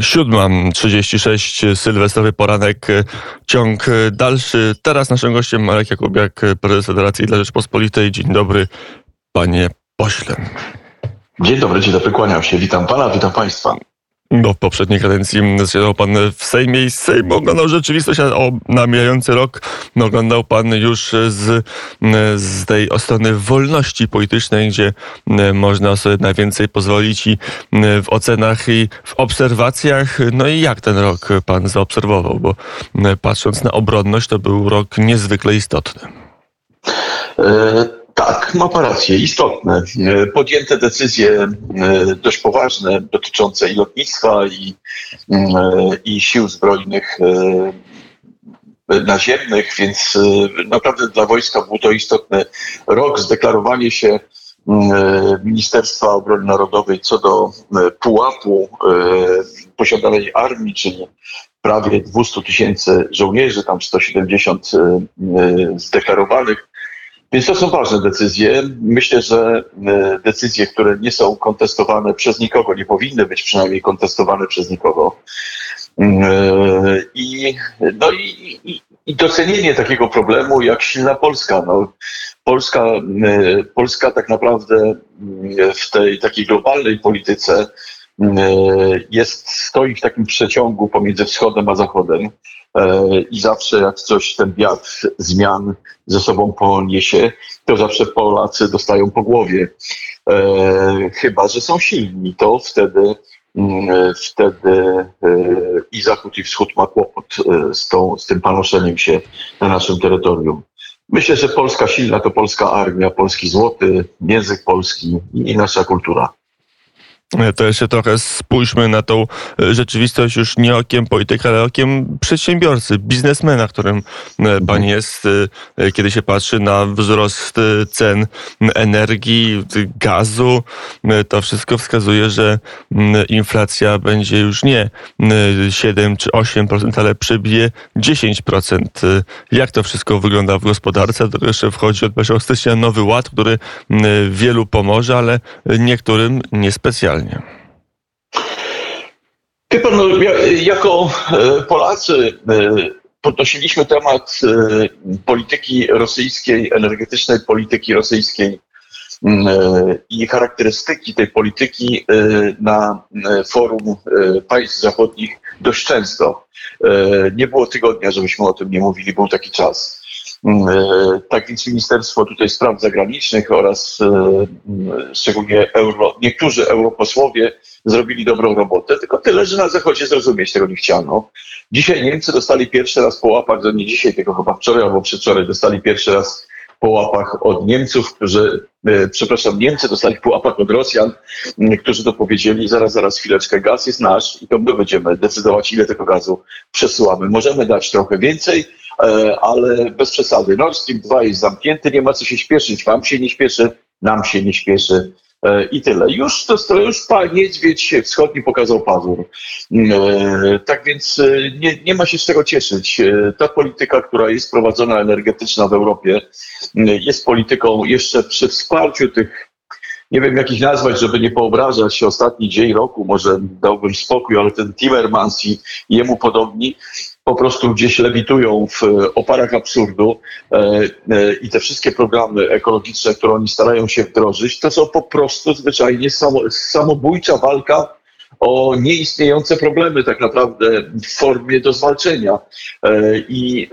Siódma, 36, sylwestrowy poranek, ciąg dalszy. Teraz naszym gościem Marek Jakubiak, prezes Federacji dla Rzeczpospolitej. Dzień dobry, panie pośle. Dzień dobry, dzień dobry, kłaniam się. Witam pana, witam państwa. No, w poprzedniej kadencji zasiadał pan w Sejmie i Sejm oglądał rzeczywistość, a o, na mijający rok oglądał pan już z, z tej strony wolności politycznej, gdzie można sobie najwięcej pozwolić i w ocenach i w obserwacjach. No i jak ten rok pan zaobserwował? Bo patrząc na obronność, to był rok niezwykle istotny. Tak, ma pan rację, istotne. E, podjęte decyzje e, dość poważne dotyczące i lotnictwa, i, e, i sił zbrojnych naziemnych, więc naprawdę dla wojska był to istotny rok. Zdeklarowanie się Ministerstwa Obrony Narodowej co do pułapu posiadanej armii, czyli prawie 200 tysięcy żołnierzy, tam 170 zdeklarowanych, więc to są ważne decyzje. Myślę, że e, decyzje, które nie są kontestowane przez nikogo, nie powinny być przynajmniej kontestowane przez nikogo. Mm, e, I, no i, i, i docenienie takiego problemu jak silna Polska. No, Polska, e, Polska tak naprawdę mm, w tej takiej globalnej polityce mm, jest, stoi w takim przeciągu pomiędzy wschodem a zachodem. E, i zawsze jak coś ten wiatr zmian ze sobą poniesie, to zawsze Polacy dostają po głowie. E, chyba, że są silni, to wtedy mm, wtedy e, i Zachód i Wschód ma kłopot z, tą, z tym panoszeniem się na naszym terytorium. Myślę, że Polska silna to polska armia, polski złoty, język polski i nasza kultura. To jeszcze trochę spójrzmy na tą e, rzeczywistość już nie okiem polityka, ale okiem przedsiębiorcy, biznesmena, którym e, pan mhm. jest, e, kiedy się patrzy na wzrost cen energii, gazu. To wszystko wskazuje, że inflacja będzie już nie 7 czy 8%, ale przebije 10%. Jak to wszystko wygląda w gospodarce? Do jeszcze wchodzi od 1 stycznia nowy ład, który wielu pomoże, ale niektórym niespecjalnie realnie? Wie pan, no, jako e, Polacy e, podnosiliśmy temat e, polityki rosyjskiej, energetycznej polityki rosyjskiej mm, i charakterystyki tej polityki na forum państw zachodnich dość często. Nie było tygodnia, żebyśmy o tym nie mówili, był taki czas. Mm, e, tak więc Ministerstwo tutaj Spraw Zagranicznych oraz e, mm, szczególnie euro, niektórzy europosłowie zrobili dobrą robotę, tylko tyle, że na Zachodzie zrozumieć tego nie chciano. Dzisiaj Niemcy dostali pierwszy raz po łapach, to nie dzisiaj, tylko chyba wczoraj albo przedwczoraj dostali pierwszy raz po łapach od Niemców, którzy, e, przepraszam, Niemcy dostali po łapach od Rosjan, którzy to powiedzieli, zaraz, zaraz, chwileczkę, gaz jest nasz i to my będziemy decydować, ile tego gazu przesyłamy. Możemy dać trochę więcej, ale bez przesady. Nord Stream 2 jest zamknięty, nie ma co się śpieszyć. Wam się nie śpieszy, nam się nie śpieszy. E, I tyle. Już to już pan niedźwiedź wschodni pokazał pazur. E, tak więc nie, nie ma się z czego cieszyć. Ta polityka, która jest prowadzona energetyczna w Europie, jest polityką jeszcze przy wsparciu tych nie wiem jak ich nazwać, żeby nie poobrażać ostatni dzień roku, może dałbym spokój, ale ten Timmermans i jemu podobni po prostu gdzieś lewitują w oparach absurdu e, e, i te wszystkie programy ekologiczne, które oni starają się wdrożyć, to są po prostu zwyczajnie samo, samobójcza walka o nieistniejące problemy tak naprawdę w formie do zwalczenia. E, I,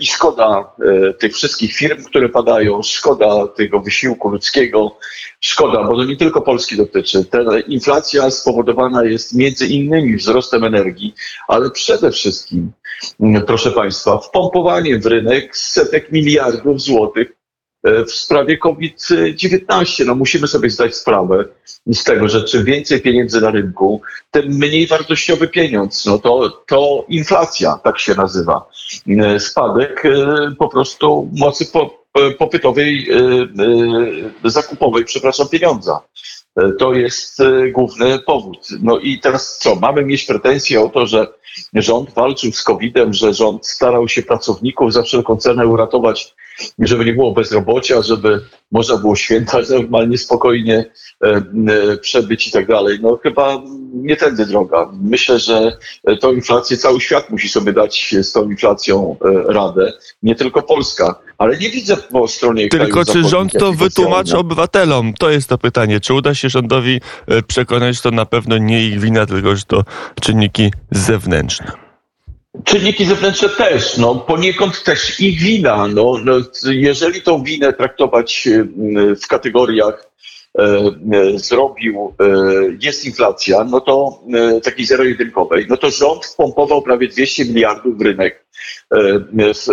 i szkoda tych wszystkich firm, które padają, szkoda tego wysiłku ludzkiego, szkoda, bo to nie tylko Polski dotyczy. Ta inflacja spowodowana jest między innymi wzrostem energii, ale przede wszystkim, proszę Państwa, wpompowaniem w rynek setek miliardów złotych e, w sprawie COVID-19. No musimy sobie zdać sprawę z tego, że czym więcej pieniędzy na rynku, tym mniej wartościowy pieniądz. No to, to inflacja, tak się nazywa. E, spadek e, po prostu mocy po, E, popytowej, e, e, zakupowej, przepraszam, pieniądza. To jest główny powód. No i teraz co? Mamy mieć pretensje o to, że rząd walczył z COVID-em, że rząd starał się pracowników za wszelką cenę uratować żeby nie było bezrobocia, żeby można było święta normalnie, spokojnie przebyć i tak dalej. No chyba nie tędy droga. Myślę, że tą inflację cały świat musi sobie dać z tą inflacją radę, nie tylko Polska. Ale nie widzę po stronie Tylko czy rząd to wytłumaczy obywatelom? To jest to pytanie. Czy uda się rządowi przekonać, że to na pewno nie ich wina, tylko że to czynniki zewnętrzne? Czynniki zewnętrzne też, no poniekąd też ich wina. No, no, jeżeli tą winę traktować w kategoriach e, e, zrobił, e, jest inflacja, no to e, takiej zero-jedynkowej, no to rząd wpompował prawie 200 miliardów w rynek, e, w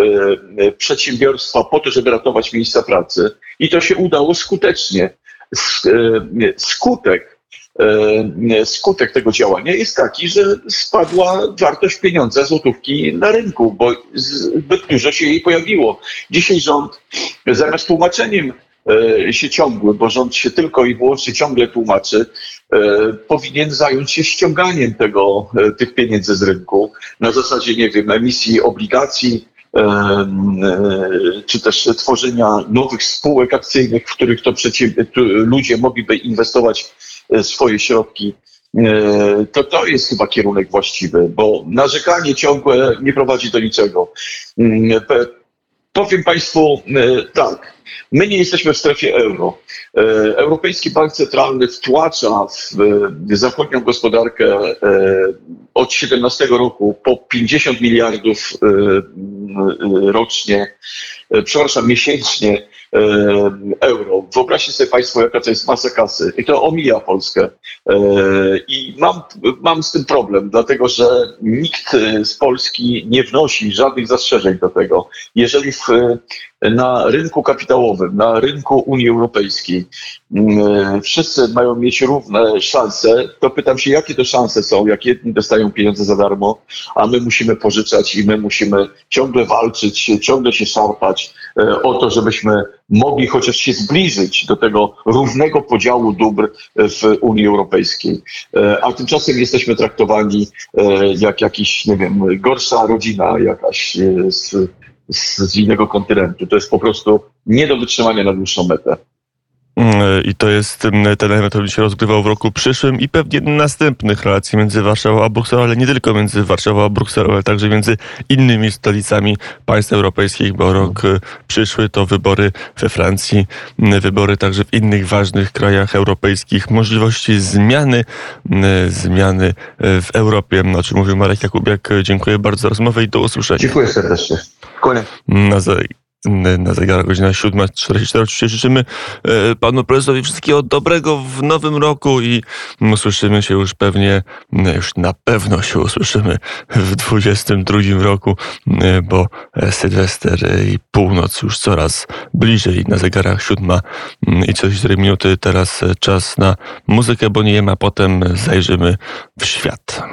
e, przedsiębiorstwa po to, żeby ratować miejsca pracy i to się udało skutecznie. Skutek E, skutek tego działania jest taki, że spadła wartość pieniądza, złotówki na rynku, bo zbyt dużo się jej pojawiło. Dzisiaj rząd zamiast tłumaczeniem e, się ciągły, bo rząd się tylko i wyłącznie ciągle tłumaczy, e, powinien zająć się ściąganiem tego, tych pieniędzy z rynku na zasadzie, nie wiem, emisji obligacji, czy też tworzenia nowych spółek akcyjnych, w których to ludzie mogliby inwestować E, swoje środki, e, to to jest chyba kierunek właściwy, bo narzekanie ciągłe nie prowadzi do niczego. Mm, powiem Państwu e, tak, my nie jesteśmy w strefie euro. Europejski Bank Centralny wtłacza w zachodnią gospodarkę od 17 roku po 50 miliardów rocznie, przepraszam, miesięcznie euro. Wyobraźcie sobie Państwo, jaka to jest masa kasy. I to omija Polskę. E, I mam, mam z tym problem, dlatego że nikt z Polski nie wnosi żadnych zastrzeżeń do tego. Jeżeli w, na rynku kapitałowym, na rynku Unii Europejskiej mm, wszyscy mają mieć równe szanse, to pytam się, jakie to szanse są, jak jedni dostają pieniądze za darmo, a my musimy pożyczać i my musimy ciągle walczyć, ciągle się szarpać e, o to, żebyśmy mogli chociaż się zbliżyć do tego równego podziału dóbr w Unii Europejskiej. E, a tymczasem jesteśmy traktowani e, jak jakiś, nie wiem, gorsza rodzina jakaś z, z innego kontynentu. To jest po prostu nie do wytrzymania na dłuższą metę. Mm, I to jest mm, ten element, który się rozgrywał w roku przyszłym i pewnie następnych relacji między Warszawą a Brukselą, ale nie tylko między Warszawą a Brukselą, ale także między innymi stolicami państw europejskich, bo rok y, przyszły to wybory we Francji, mm, wybory także w innych ważnych krajach europejskich, możliwości zmiany, zmiany y, w Europie, o czym mówił Marek Jakubiak. Dziękuję bardzo za rozmowę i do usłyszenia. Dziękuję serdecznie. Koniec. Na, zegarach godzina 7.44. Oczywiście życzymy e, panu prezesowi wszystkiego dobrego w nowym roku i usłyszymy się już pewnie, już na pewno się usłyszymy w 22 roku, e, bo e, Sylwester i północ już coraz bliżej na zegarach 7 i 44 minuty. Teraz czas na muzykę, bo nie ma, potem zajrzymy w świat.